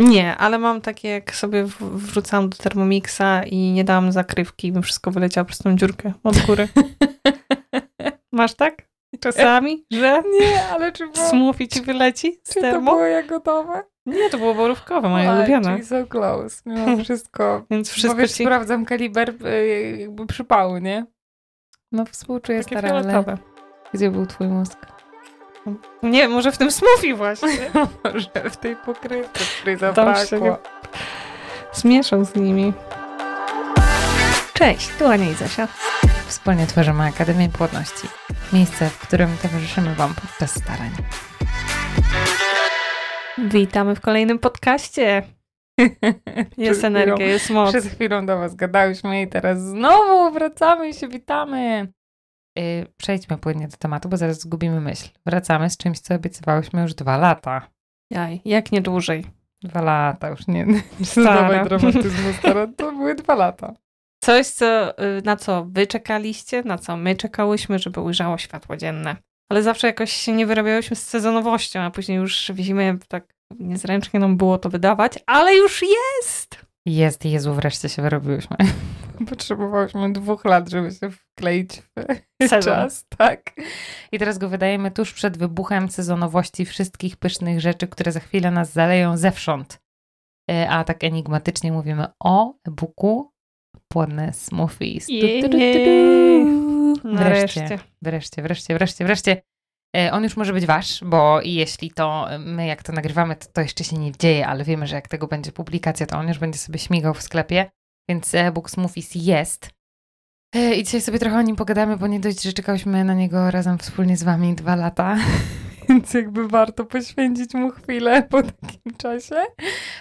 Nie, ale mam takie, jak sobie wrzucałam do Thermomixa i nie dałam zakrywki i mi wszystko wyleciało przez tą dziurkę od góry. Masz tak? Czasami, że Nie, ale czy było, smoothie ci wyleci z czy to termo? było jagodowe? Nie, to było borówkowe, moje Oj, ulubione. czyli so close. Mimo wszystko. Więc Bo wszystko wiesz, ci sprawdzam kaliber y, jakby przypału, nie? No współczuję takie stara, ale fioletowe. gdzie był twój mózg? Nie, może w tym smoothie właśnie. Może w tej pokrywce, której zabrakło. Zmieszał z nimi. Cześć, tu Ania i Zosia. Wspólnie tworzymy Akademię Płodności. Miejsce, w którym towarzyszymy Wam podczas starań. Witamy w kolejnym podcaście. Jest energia, jest moc. Przed chwilą do Was gadałyśmy i teraz znowu wracamy i się witamy. Yy, przejdźmy płynnie do tematu, bo zaraz zgubimy myśl. Wracamy z czymś, co obiecywałyśmy już dwa lata. Jaj, jak nie dłużej. Dwa lata, już nie Stara. dramatyzmu, stara. To były dwa lata. Coś, co, y, na co wy czekaliście, na co my czekałyśmy, żeby ujrzało światło dzienne. Ale zawsze jakoś się nie wyrabiałyśmy z sezonowością, a później już w zimie tak niezręcznie nam było to wydawać, ale już jest! Jest, Jezu, wreszcie się wyrobiłyśmy. Potrzebowałyśmy dwóch lat, żeby się wkleić w Sezon. czas, tak. I teraz go wydajemy tuż przed wybuchem sezonowości wszystkich pysznych rzeczy, które za chwilę nas zaleją zewsząd. E, A tak enigmatycznie mówimy o e-booku Płodne Smoothies. Tu, tu. Nareszcie. Wreszcie, wreszcie, wreszcie, wreszcie, wreszcie. E, On już może być wasz, bo jeśli to my jak to nagrywamy, to to jeszcze się nie dzieje, ale wiemy, że jak tego będzie publikacja, to on już będzie sobie śmigał w sklepie, więc e-book Smoothies jest. E, I dzisiaj sobie trochę o nim pogadamy, bo nie dość, że czekałyśmy na niego razem wspólnie z wami dwa lata, więc jakby warto poświęcić mu chwilę po takim czasie.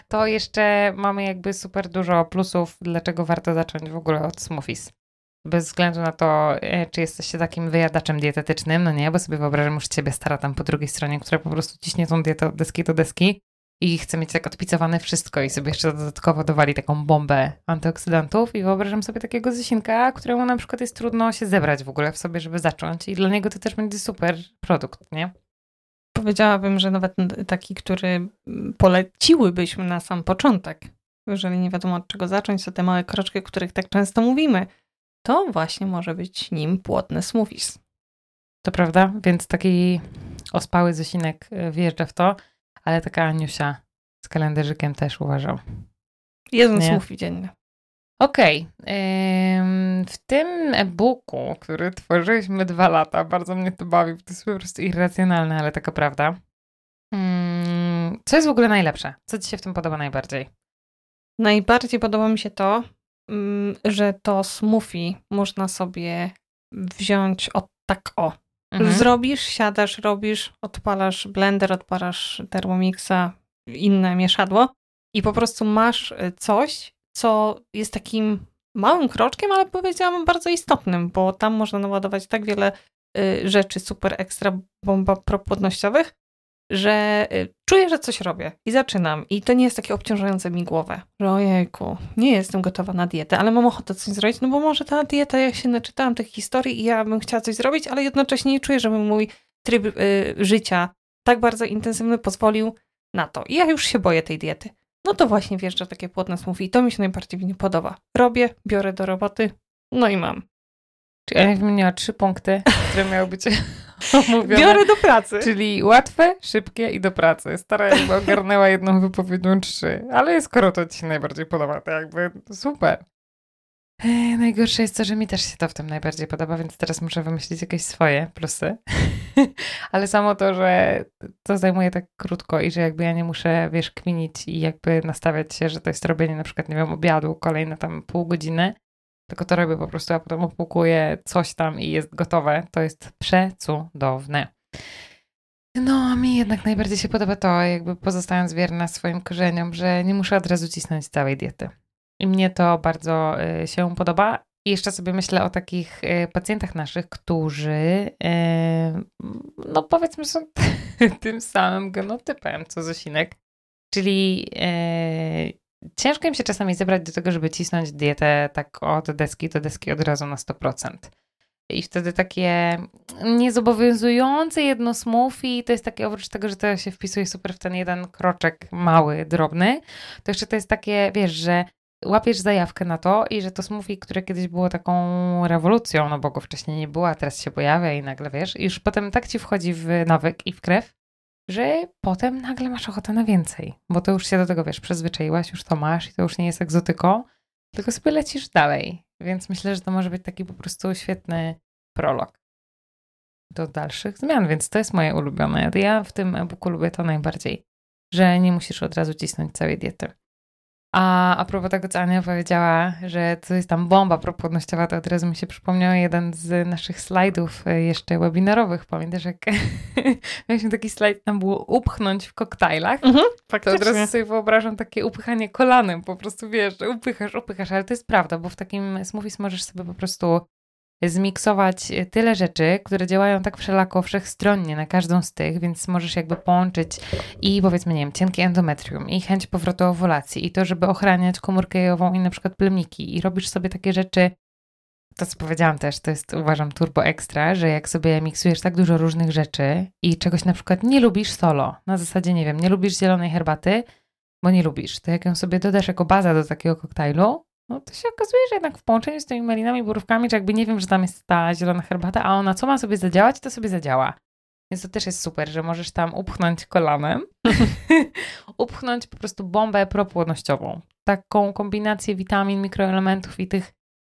To jeszcze mamy jakby super dużo plusów, dlaczego warto zacząć w ogóle od smoothies. Bez względu na to, e, czy jesteście takim wyjadaczem dietetycznym, no nie, bo sobie wyobrażam już ciebie stara tam po drugiej stronie, która po prostu ciśnie tą dietę od deski do deski i chce mieć tak odpicowane wszystko i sobie jeszcze dodatkowo dowali taką bombę antyoksydantów i wyobrażam sobie takiego Zysinka, któremu na przykład jest trudno się zebrać w ogóle w sobie, żeby zacząć i dla niego to też będzie super produkt, nie? Powiedziałabym, że nawet taki, który poleciłybyśmy na sam początek, jeżeli nie wiadomo od czego zacząć, to te małe kroczki, o których tak często mówimy, to właśnie może być nim płodny smoothies. To prawda, więc taki ospały Zosinek e, wjeżdża w to, ale taka Aniusia z kalendarzykiem też uważam. Jeden smoothie dziennie. Okej, ym, w tym e-booku, który tworzyliśmy dwa lata, bardzo mnie to bawi, bo to jest po prostu irracjonalne, ale taka prawda. Ym, co jest w ogóle najlepsze? Co ci się w tym podoba najbardziej? Najbardziej podoba mi się to, mm, że to smoothie można sobie wziąć od tak o. Mhm. Zrobisz, siadasz, robisz, odpalasz blender, odpalasz Thermomixa, inne mieszadło i po prostu masz y, coś, co jest takim małym kroczkiem, ale powiedziałabym bardzo istotnym, bo tam można naładować tak wiele y, rzeczy super ekstra bomba propłodnościowych, że y, czuję, że coś robię i zaczynam. I to nie jest takie obciążające mi głowę, że ojejku, nie jestem gotowa na dietę, ale mam ochotę coś zrobić, no bo może ta dieta, ja się naczytałam tych historii i ja bym chciała coś zrobić, ale jednocześnie nie czuję, żeby mój tryb y, życia tak bardzo intensywny pozwolił na to. I ja już się boję tej diety. No to właśnie wjeżdża takie płodne smoothie i to mi się najbardziej w nim podoba. Robię, biorę do roboty, no i mam. Czyli ja wymieniła trzy punkty, które miały być omówione. Biorę do pracy. Czyli łatwe, szybkie i do pracy. Stara jakby ogarnęła jedną wypowiedzią trzy. Ale skoro to ci się najbardziej podoba, to jakby super. Ej, najgorsze jest to, że mi też się to w tym najbardziej podoba, więc teraz muszę wymyślić jakieś swoje plusy. Ale samo to, że to zajmuje tak krótko i że jakby ja nie muszę, wiesz, kminić i jakby nastawiać się, że to jest robienie na przykład, nie wiem, obiadu kolejne tam pół godziny, tylko to robię po prostu, a potem opłukuję coś tam i jest gotowe. To jest przecudowne. No, a mi jednak najbardziej się podoba to, jakby pozostając wierna swoim korzeniom, że nie muszę od razu cisnąć całej diety. I mnie to bardzo y, się podoba. I jeszcze sobie myślę o takich y, pacjentach naszych, którzy, y, no powiedzmy, są tym samym genotypem co Zosinek. Czyli ciężko im się czasami zebrać do tego, żeby cisnąć dietę tak od deski do deski od razu na 100%. i wtedy takie niezobowiązujące jedno smoothie, to jest takie, oprócz tego, że to się wpisuje super w ten jeden kroczek mały, drobny, to jeszcze to jest takie, wiesz, że łapiesz zajawkę na to i że to smoothie, które kiedyś było taką rewolucją, no bo go wcześniej nie było, a teraz się pojawia i nagle wiesz, już potem tak ci wchodzi w nawyk i w krew, że potem nagle masz ochotę na więcej, bo to już się do tego, wiesz, przyzwyczaiłaś, już to masz i to już nie jest egzotyką, tylko sobie lecisz dalej. Więc myślę, że to może być taki po prostu świetny prolog do dalszych zmian, więc to jest moje ulubione. Ja w tym e-booku lubię to najbardziej, że nie musisz od razu cisnąć całej diety. A a propos tego, co Ania powiedziała, że to jest tam bomba propłodnościowa, to od razu mi się przypomniał jeden z naszych slajdów e, jeszcze webinarowych. Pamiętasz, jak mieliśmy taki slajd, tam było upchnąć w koktajlach? Mhm, to od razu sobie wyobrażam takie upychanie kolanem, po prostu wiesz, upychasz, upychasz, ale to jest prawda, bo w takim smoothies możesz sobie po prostu zmiksować e, tyle rzeczy, które działają tak wszelako wszechstronnie na każdą z tych, więc możesz jakby połączyć i powiedzmy, nie wiem, cienkie endometrium i chęć powrotu owulacji i to, żeby ochraniać komórkę jajową i na przykład plemniki. I robisz sobie takie rzeczy, to co powiedziałam też, to jest uważam turbo ekstra, że jak sobie miksujesz tak dużo różnych rzeczy i czegoś na przykład nie lubisz solo, na zasadzie, nie wiem, nie lubisz zielonej herbaty, bo nie lubisz, to jak ją sobie dodasz jako baza do takiego koktajlu, no to się okazuje, że jednak w połączeniu z tymi malinami, borówkami, czy jakby nie wiem, że tam jest ta zielona herbata, a ona co ma sobie zadziałać, to sobie zadziała. Więc to też jest super, że możesz tam upchnąć kolanem, upchnąć po prostu bombę propłodnościową. Taką kombinację witamin, mikroelementów i tych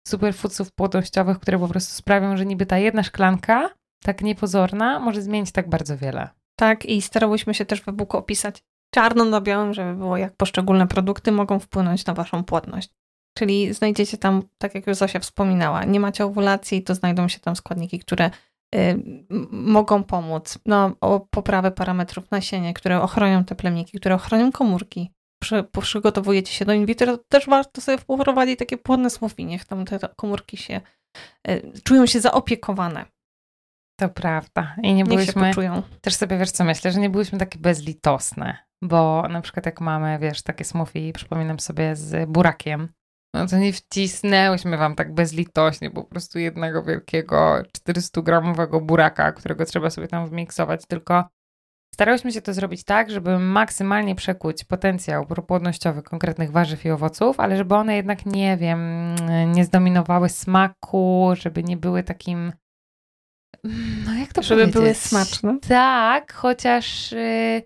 superfoodsów płodnościowych, które po prostu sprawią, że niby ta jedna szklanka, tak niepozorna, może zmienić tak bardzo wiele. Tak, i starałyśmy się też w e-booku opisać czarno na białym, żeby było jak poszczególne produkty mogą wpłynąć na waszą płodność. Czyli znajdziecie tam, tak jak już Zosia wspominała, nie macie owulacji, to znajdą się tam składniki, które y, mogą pomóc no, o poprawę parametrów nasienia, które ochronią te plemniki, które ochronią komórki. Przy, przygotowujecie się do in vitro, to też warto sobie wprowadzić takie płodne smoothie, niech tam te komórki się y, czują się zaopiekowane. To prawda. I nie byliśmy. Też sobie wiesz, co myślę, że nie byliśmy takie bezlitosne. Bo na przykład jak mamy, wiesz, takie smoothie, przypominam sobie z burakiem, no to nie wcisnęłyśmy wam tak bezlitośnie po prostu jednego wielkiego 400-gramowego buraka, którego trzeba sobie tam wmiksować, tylko starałyśmy się to zrobić tak, żeby maksymalnie przekuć potencjał propłodnościowy konkretnych warzyw i owoców, ale żeby one jednak, nie wiem, nie zdominowały smaku, żeby nie były takim no jak to Żeby powiedzieć? były smaczne. Tak, chociaż y,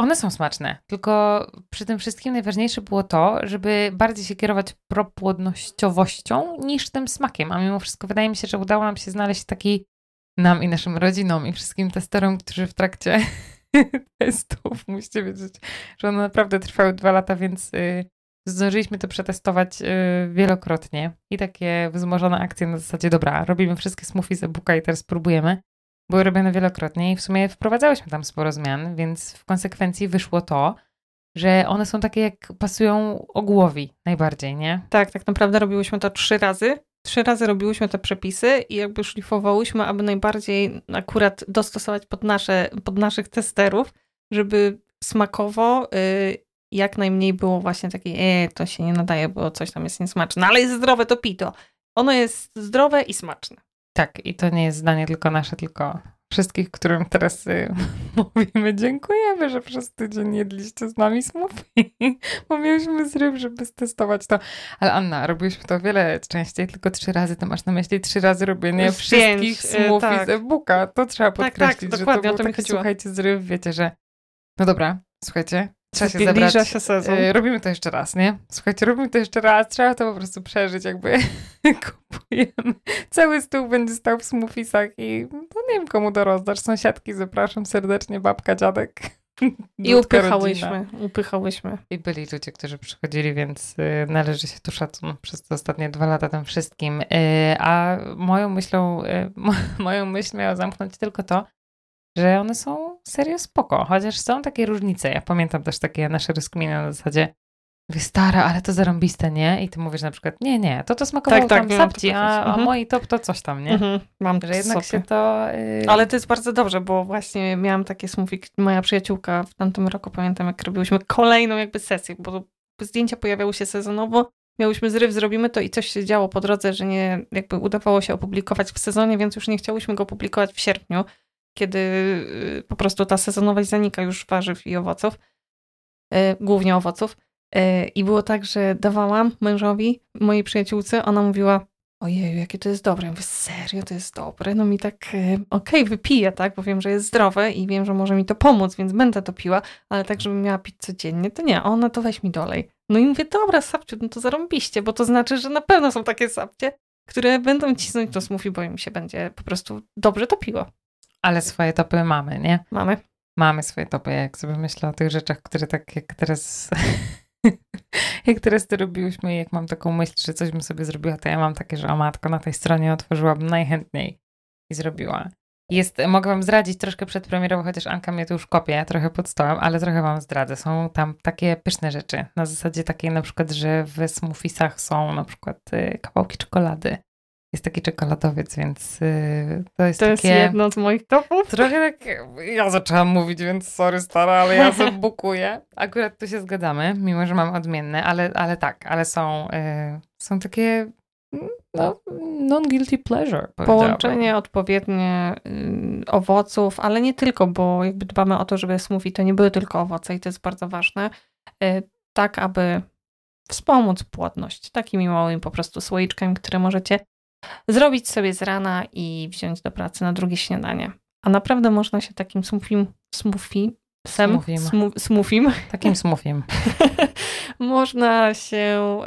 one są smaczne, tylko przy tym wszystkim najważniejsze było to, żeby bardziej się kierować propłodnościowością niż tym smakiem. A mimo wszystko wydaje mi się, że udało nam się znaleźć taki nam i naszym rodzinom i wszystkim testorom, którzy w trakcie testów, musicie wiedzieć, że one naprawdę trwały dwa lata, więc y, zdążyliśmy to przetestować y, wielokrotnie i takie wzmożone akcje na zasadzie, dobra, robimy wszystkie smoothie z e-booka i teraz spróbujemy były robione wielokrotnie i w sumie wprowadzałyśmy tam sporo zmian, więc w konsekwencji wyszło to, że one są takie, jak pasują ogłowi najbardziej, nie? Tak, tak naprawdę robiłyśmy to trzy razy. Trzy razy robiłyśmy te przepisy i jakby szlifowałyśmy, aby najbardziej akurat dostosować pod, nasze, pod naszych testerów, żeby smakowo y, jak najmniej było właśnie takie, e, to się nie nadaje, bo coś tam jest niesmaczne, ale jest zdrowe, to pito. Ono jest zdrowe i smaczne. Tak, i to nie jest zdanie tylko nasze, tylko wszystkich, którym teraz y, mówimy dziękujemy, że przez tydzień jedliście z nami smoothie, bo mieliśmy zryw, żeby stestować to. Ale Anna, robiliśmy to wiele częściej, tylko trzy razy, to masz na myśli trzy razy robienie wszystkich pięć, y, smoothie tak. z e-booka. To trzeba podkreślić, tak, tak, że to był to taki, słuchajcie, zryw, wiecie, że no dobra, słuchajcie, Trzeba się zebrać. się sezon. Y, robimy to jeszcze raz, nie? Słuchajcie, robimy to jeszcze raz. Trzeba to po prostu przeżyć, jakby kupujemy. Cały stół będzie stał w smoothiesach i no nie wiem komu to rozdasz. Sąsiadki zapraszam serdecznie, babka, dziadek. I upychałyśmy, upychałyśmy. I byli ludzie, którzy przychodzili, więc y, należy się tu szacun przez te ostatnie dwa lata tym wszystkim. Y, a moją myślą, moją myśl miała zamknąć tylko to, że one są serio spoko, chociaż są takie różnice. Ja pamiętam też takie nasze rozkminy na zasadzie Mówię, stara, ale to zarąbiste, nie? I ty mówisz na przykład, nie, nie, to to smakowało tak, tak, tam sapci, a, a mhm. moi top to coś tam, nie? Mhm, mam Że jednak się to... Yy... Ale to jest bardzo dobrze, bo właśnie miałam takie smoothie, moja przyjaciółka w tamtym roku, pamiętam, jak robiłyśmy kolejną jakby sesję, bo zdjęcia pojawiały się sezonowo, miałyśmy zryw, zrobimy to i coś się działo po drodze, że nie jakby udawało się opublikować w sezonie, więc już nie chciałyśmy go publikować w sierpniu, kiedy y, po prostu ta sezonowość zanika już warzyw i owoców, y, głównie owoców. Y, I było tak, że dawałam mężowi, mojej przyjaciółce, ona mówiła, ojej, jakie to jest dobre. Ja mówię, serio, to jest dobre? No mi tak, okej, okay, wypiję, tak, bo wiem, że jest zdrowe i wiem, że może mi to pomóc, więc będę to piła, ale tak, żebym miała pić codziennie, to nie, ona to weź mi dolej. No i mówię, dobra, sapciu, no to zarąbiście, bo to znaczy, że na pewno są takie sapcie, które będą cisnąć to smoothie, bo im się będzie po prostu dobrze topiło. Ale swoje topy mamy, nie? Mamy. Mamy swoje topy, jak sobie myślę o tych rzeczach, które tak jak teraz jak teraz to robiłyśmy, jak mam taką myśl, że coś bym sobie zrobiła, to ja mam takie, że o matko, na tej stronie otworzyłabym najchętniej i zrobiła. Jest, mogę wam zdradzić troszkę przedpremierowo, chociaż Anka mnie tu już kopie trochę pod stołem, ale trochę wam zdradzę. Są tam takie pyszne rzeczy. Na zasadzie takiej na przykład, że w smoothiesach są na przykład y, kawałki czekolady jest taki czekoladowiec, więc yy, to jest to takie... jest jedno z moich topów. Trochę tak, ja zaczęłam mówić, więc sorry stara, ale ja sobie bukuję. Akurat tu się zgadzamy, mimo że mam odmienne, ale, ale tak, ale są, yy, są takie no, non-guilty pleasure. Połączenie odpowiednie y, owoców, ale nie tylko, bo jakby dbamy o to, żeby smoothie to nie były tylko owoce i to jest bardzo ważne, y, tak aby wspomóc płodność takimi małymi po prostu słoiczkami, które możecie zrobić sobie z rana i wziąć do pracy na drugie śniadanie. A naprawdę można się takim smoothie, smoothie sem, smoothiem. Takim smoothiem. można się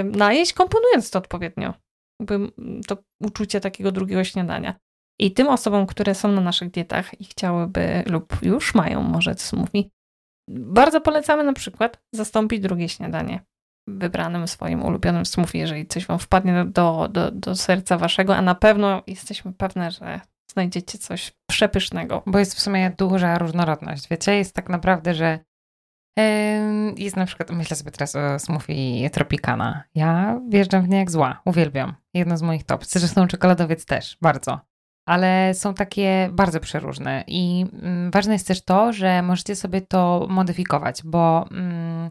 y, najeść, komponując to odpowiednio. Jakby to uczucie takiego drugiego śniadania. I tym osobom, które są na naszych dietach i chciałyby lub już mają może smoothie, bardzo polecamy na przykład zastąpić drugie śniadanie wybranym swoim ulubionym smoothie, jeżeli coś wam wpadnie do, do, do serca waszego, a na pewno jesteśmy pewne, że znajdziecie coś przepysznego. Bo jest w sumie duża różnorodność. Wiecie, jest tak naprawdę, że jest na przykład, myślę sobie teraz o smoothie Tropicana. Ja wjeżdżam w nie jak zła, uwielbiam. Jedno z moich top. Zresztą czekoladowiec też, bardzo. Ale są takie bardzo przeróżne i mm, ważne jest też to, że możecie sobie to modyfikować, bo mm,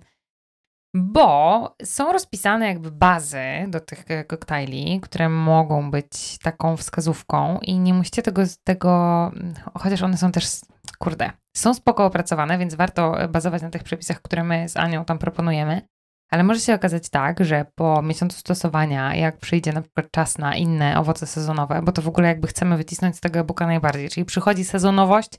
bo są rozpisane jakby bazy do tych koktajli, które mogą być taką wskazówką i nie musicie tego, tego chociaż one są też, kurde, są spoko opracowane, więc warto bazować na tych przepisach, które my z Anią tam proponujemy. Ale może się okazać tak, że po miesiącu stosowania, jak przyjdzie na przykład czas na inne owoce sezonowe, bo to w ogóle jakby chcemy wycisnąć z tego e-booka najbardziej, czyli przychodzi sezonowość,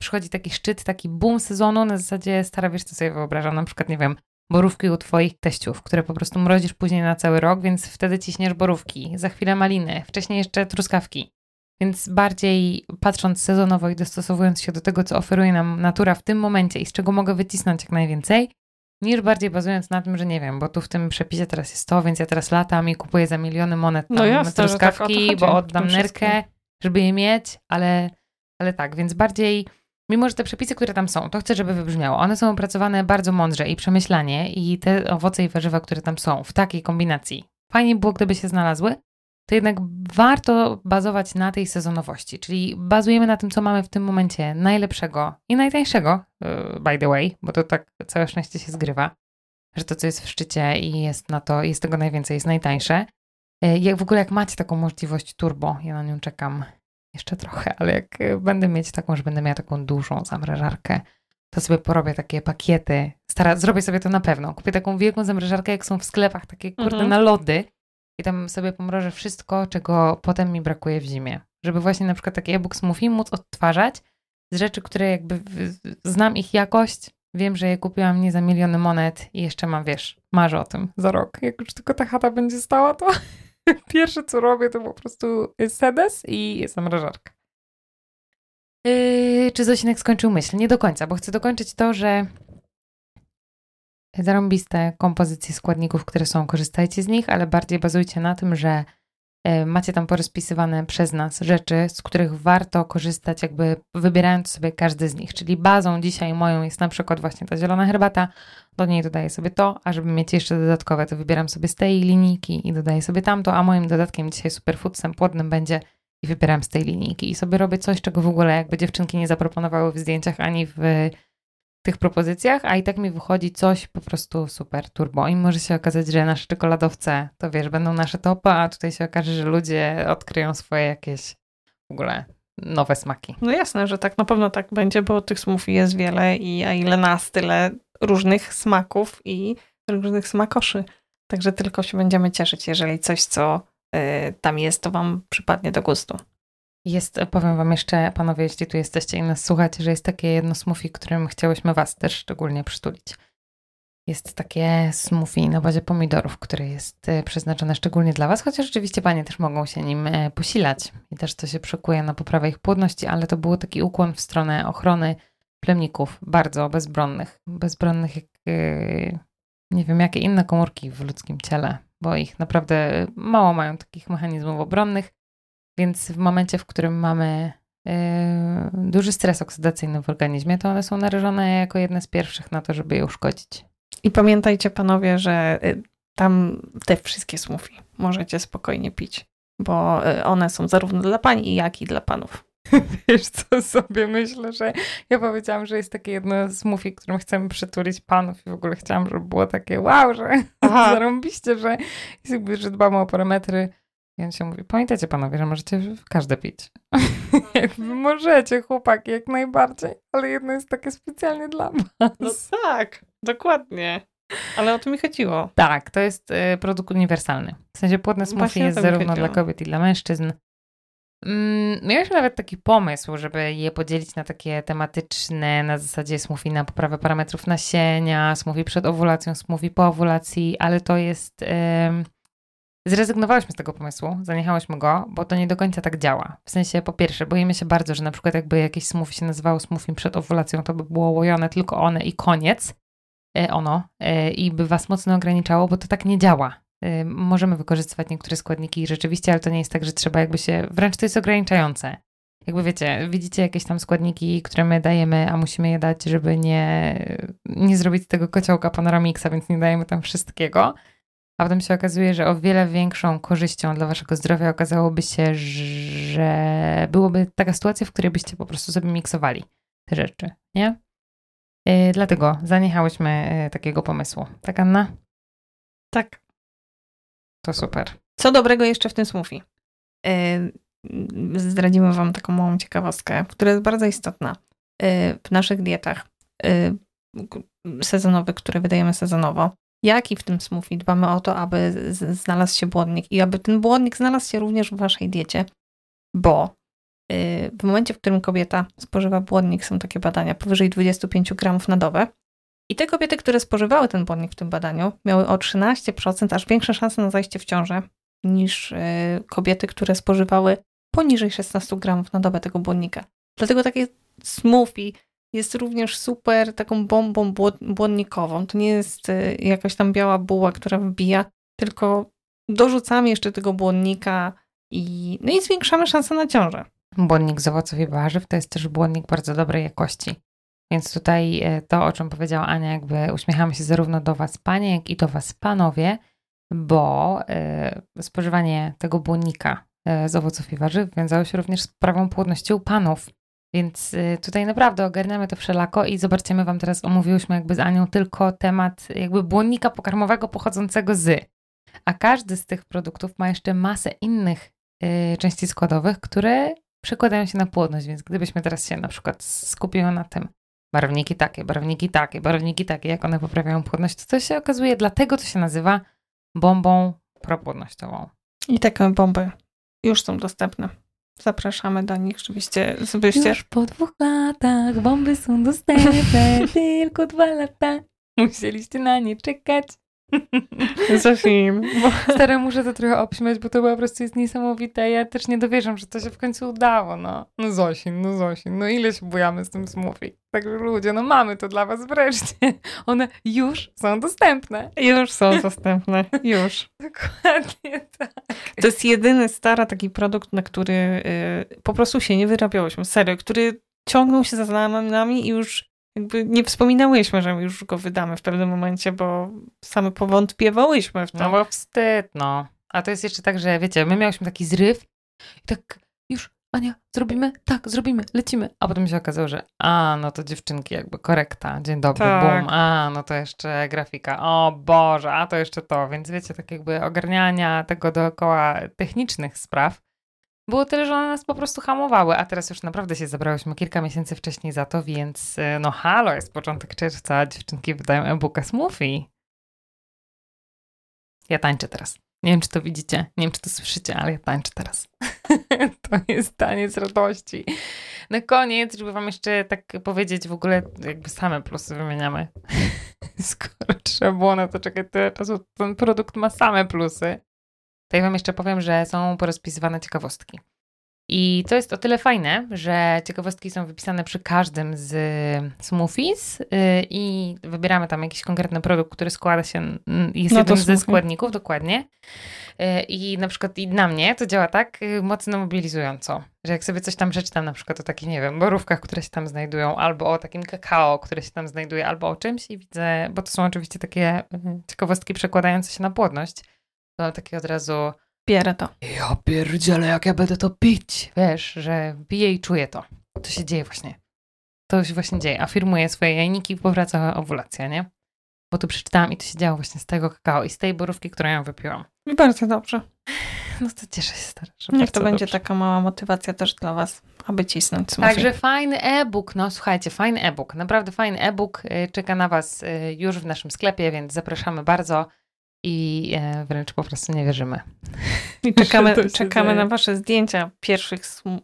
przychodzi taki szczyt, taki boom sezonu, na zasadzie stara, wiesz co sobie wyobrażam, na przykład, nie wiem, borówki u twoich teściów, które po prostu mrozisz później na cały rok, więc wtedy ciśniesz borówki, za chwilę maliny, wcześniej jeszcze truskawki. Więc bardziej patrząc sezonowo i dostosowując się do tego, co oferuje nam natura w tym momencie i z czego mogę wycisnąć jak najwięcej, niż bardziej bazując na tym, że nie wiem, bo tu w tym przepisie teraz jest to, więc ja teraz latam i kupuję za miliony monet tam no jasne, tak truskawki, tak bo oddam nerkę, żeby je mieć, ale, ale tak, więc bardziej mimo że te przepisy, które tam są, to chcę, żeby wybrzmiało. One są opracowane bardzo mądrze i przemyślanie i te owoce i warzywa, które tam są w takiej kombinacji, fajnie było, gdyby się znalazły, to jednak warto bazować na tej sezonowości, czyli bazujemy na tym, co mamy w tym momencie najlepszego i najtańszego, y, by the way, bo to tak całe szczęście się zgrywa, że to, co jest w szczycie i jest na to, jest tego najwięcej, jest najtańsze. Y, jak w ogóle, jak macie taką możliwość turbo, ja na nią czekam, jeszcze trochę, ale jak e, będę mieć taką, że będę miała taką dużą zamrażarkę, to sobie porobię takie pakiety. Stara, zrobię sobie to na pewno. Kupię taką wielką zamrażarkę, jak są w sklepach, takie kurde mhm. na lody i tam sobie pomrożę wszystko, czego potem mi brakuje w zimie. Żeby właśnie na przykład taki e-book smoothie móc odtwarzać z rzeczy, które jakby znam ich jakość, wiem, że je kupiłam nie za miliony monet i jeszcze mam, wiesz, marzę o tym za rok. Jak już tylko ta chata będzie stała, to Pierwsze, co robię, to po prostu sedes i zamrażarka. Yy, czy Zosinek skończył myśl? Nie do końca, bo chcę dokończyć to, że zarąbiste kompozycje składników, które są, korzystajcie z nich, ale bardziej bazujcie na tym, że macie tam porozpisywane przez nas rzeczy, z których warto korzystać, jakby wybierając sobie każdy z nich. Czyli bazą dzisiaj moją jest na przykład właśnie ta zielona herbata, do niej dodaję sobie to, a żeby mieć jeszcze dodatkowe, to wybieram sobie z tej linijki i dodaję sobie tamto, a moim dodatkiem dzisiaj superfoodsem płodnym będzie i wybieram z tej linijki i sobie robię coś, czego w ogóle jakby dziewczynki nie zaproponowały w zdjęciach ani w tych propozycjach, a i tak mi wychodzi coś po prostu super turbo. I może się okazać, że nasze czekoladowce, to wiesz, będą nasze topy, a tutaj się okaże, że ludzie odkryją swoje jakieś w ogóle nowe smaki. No jasne, że tak na pewno tak będzie, bo tych smoothie jest wiele i a ile nas, tyle różnych smaków i różnych smakoszy. Także tylko się będziemy cieszyć, jeżeli coś, co y, tam jest, to wam przypadnie do gustu. Jest, powiem wam jeszcze, panowie, jeśli tu jesteście i nas słuchacie, że jest takie jedno smoothie, którym chciałyśmy was też szczególnie przytulić. Jest takie smoothie na bazie pomidorów, które jest e, przeznaczone szczególnie dla Was, chociaż oczywiście panie też mogą się nim e, posilać i też to się przekuje na poprawę ich płodności, ale to był taki ukłon w stronę ochrony plemników, bardzo bezbronnych. Bezbronnych jak e, nie wiem, jakie inne komórki w ludzkim ciele, bo ich naprawdę mało mają takich mechanizmów obronnych, więc w momencie, w którym mamy duży stres oksydacyjny w organizmie, to one są narażone jako jedne z pierwszych na to, żeby je uszkodzić. I pamiętajcie, panowie, że y, tam te wszystkie smoothie możecie spokojnie pić, bo y, one są zarówno dla pań, jak i dla panów. Wiesz co sobie myślę, że ja powiedziałam, że jest takie jedno smoothie, którym chcemy przytulić panów i w ogóle chciałam, żeby było takie wow, że zarąbiście, że, że dbamy o parametry. I on się mówi, pamiętajcie panowie, że możecie każde pić. jakby możecie, chłopaki, jak najbardziej, ale jedno jest takie specjalnie dla was. No tak. Dokładnie. Ale o to mi chodziło. Tak, to jest y, produkt uniwersalny. W sensie płodne smoothie jest zarówno dla kobiet i dla mężczyzn. Mm, mieliśmy nawet taki pomysł, żeby je podzielić na takie tematyczne, na zasadzie smoothie na poprawę parametrów nasienia, smoothie przed owulacją, smoothie po owulacji, ale to jest... Zrezygnowałyśmy z tego pomysłu, zaniechałyśmy go, bo to nie do końca tak działa. W sensie, po pierwsze, boimy się bardzo, że na przykład jakby jakieś smoothie się nazywało smoothie przed owulacją, to by było łojone tylko one i koniec. E, ono e, i by Was mocno ograniczało, bo to tak nie działa. E, możemy wykorzystywać niektóre składniki rzeczywiście, ale to nie jest tak, że trzeba jakby się, wręcz to jest ograniczające. Jakby wiecie, widzicie jakieś tam składniki, które my dajemy, a musimy je dać, żeby nie, nie zrobić tego kociołka panoramixa, więc nie dajemy tam wszystkiego. A potem się okazuje, że o wiele większą korzyścią dla waszego zdrowia okazałoby się, że byłoby taka sytuacja, w której byście po prostu sobie miksowali te rzeczy, nie? Yy, dlatego zaniechałyśmy yy, takiego pomysłu. Tak, Anna? Tak. To super. Co dobrego jeszcze w tym smoothie? Yy, zdradzimy Wam taką małą ciekawostkę, która jest bardzo istotna w naszych dietach sezonowych, które wydajemy sezonowo. Jak i w tym smoothie dbamy o to, aby znalazł się błonnik i aby ten błonnik znalazł się również w Waszej diecie, bo Y, w momencie, w którym kobieta spożywa błonnik, są takie badania powyżej 25 gramów na dobę. I te kobiety, które spożywały ten błonnik w tym badaniu, miały o 13% aż większe szanse na zajście w ciążę niż y, kobiety, które spożywały poniżej 16 gramów na dobę tego błonnika. Dlatego takie smoothie jest również super taką bombą błonnikową. To nie jest y, jakaś tam biała buła, która wbija, tylko dorzucamy jeszcze tego błonnika i, no i zwiększamy szanse na ciążę. Błonnik z owoców i warzyw to jest też błonnik bardzo dobrej jakości. Więc tutaj e, to, o czym powiedziała Ania, jakby uśmiechamy się zarówno do Was, panie, jak i do Was, panowie, bo y, spożywanie tego błonnika y, z owoców i warzyw wiązało się również z poprawą płodności u panów. Więc y, tutaj naprawdę ogarniamy to wszelako i zobaczcie, my Wam teraz omówiłyśmy jakby z Anią tylko temat jakby błonnika pokarmowego pochodzącego z. A każdy z tych produktów ma jeszcze masę innych części składowych, które przekładają się na płodność, więc gdybyśmy teraz się na przykład skupiły na tym, barwniki takie, barwniki takie, barwniki takie, jak one poprawiają płodność, to to się okazuje, dlatego to się nazywa bombą propłodnościową. I takie bomby już są dostępne. Zapraszamy do nich, żebyście, żebyście... Już po dwóch latach bomby są dostępne, tylko dwa lata. Musieliście na nie czekać. Zofim. Bo... Stare muszę to trochę obśmiać, bo to po prostu jest niesamowite. Ja też nie dowierzam, że to się w końcu udało, no. No Zosin, no Zosin, no ile się bujamy z tym smoothie. Także ludzie, no mamy to dla was wreszcie. One już są dostępne. Już są dostępne, już. Dokładnie tak. To jest jedyny stara taki produkt, na który y, po prostu się nie wyrabiałyśmy, serio, który ciągnął się za nami i już jakby nie wspominałyśmy, że już go wydamy w pewnym momencie, bo same powątpiewałyśmy w to. No bo wstyd, no. A to jest jeszcze tak, że wiecie, my miałyśmy taki zryw i tak już Ania, zrobimy? Tak, zrobimy, lecimy. A potem się okazało, że a, no to dziewczynki, jakby korekta, dzień dobry, Tak. bum, a, no to jeszcze grafika, o Boże, a to jeszcze to, więc wiecie, tak jakby ogarniania tego dookoła technicznych spraw było tyle, że one nas po prostu hamowały, a teraz już naprawdę się zabrałyśmy kilka miesięcy wcześniej za to, więc y, no halo, jest początek czerwca, dziewczynki wydają e-booka Smoothie. Ja tańczę teraz. Nie wiem, czy to widzicie, nie wiem, czy to słyszycie, ale ja tańczę teraz. to jest taniec radości. Na koniec, żeby wam jeszcze tak powiedzieć, w ogóle jakby same plusy wymieniamy. Skoro trzeba było na to czekać tyle czasu, ten produkt ma same plusy. Ja wam jeszcze powiem, że są porozpisywane ciekawostki. I to jest o tyle fajne, że ciekawostki są wypisane przy każdym z smoothies yy, i wybieramy tam jakiś konkretny produkt, który składa się, mm, jest No jednym ze składników, dokładnie. Yy, I na przykład i na mnie to działa tak yy, mocno mobilizująco, że jak sobie coś tam przeczytam, na przykład o takich, nie wiem, borówkach, które się tam znajdują, albo o takim kakao, które się tam znajduje, albo o czymś i widzę, bo to są oczywiście takie yy, ciekawostki przekładające się na płodność, to takie od razu Bierę to. ja pierdzielę, jak ja będę to pić. Wiesz, że piję i czuję to. To się dzieje właśnie. To się właśnie dzieje. Afirmuję swoje jajniki i powraca owulacja, nie? Bo tu przeczytałam i to się działo właśnie z tego kakao i z tej borówki, którą ja wypiłam. I bardzo dobrze. No to cieszę się stara, że Niech to będzie dobrze. taka mała motywacja też dla was, aby cisnąć smoothie. Także fajny e-book, no słuchajcie, fajny e-book, naprawdę fajny e-book y, czeka na Was y, już w naszym sklepie, więc zapraszamy bardzo i e, wręcz po prostu nie wierzymy. I czekamy, czekamy na wasze zdjęcia pierwszych sm-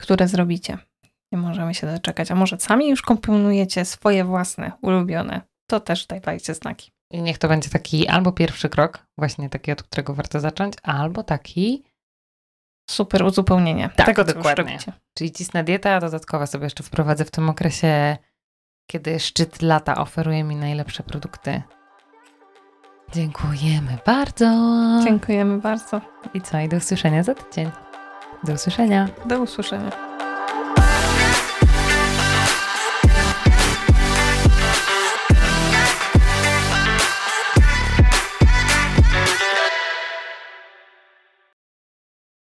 które zrobicie. Nie możemy się doczekać. A może sami już komponujecie swoje własne, ulubione. To też dajcie znaki. I niech to będzie taki albo pierwszy krok, właśnie taki, od którego warto zacząć, albo taki, Super uzupełnienie Tak, tego, dokładnie. czyli cisna dieta, a dodatkowa sobie jeszcze wprowadzę w tym okresie, kiedy szczyt lata oferuje mi najlepsze produkty. Dziękujemy bardzo. Dziękujemy bardzo. I co, i do usłyszenia za tydzień. Do usłyszenia. Do usłyszenia.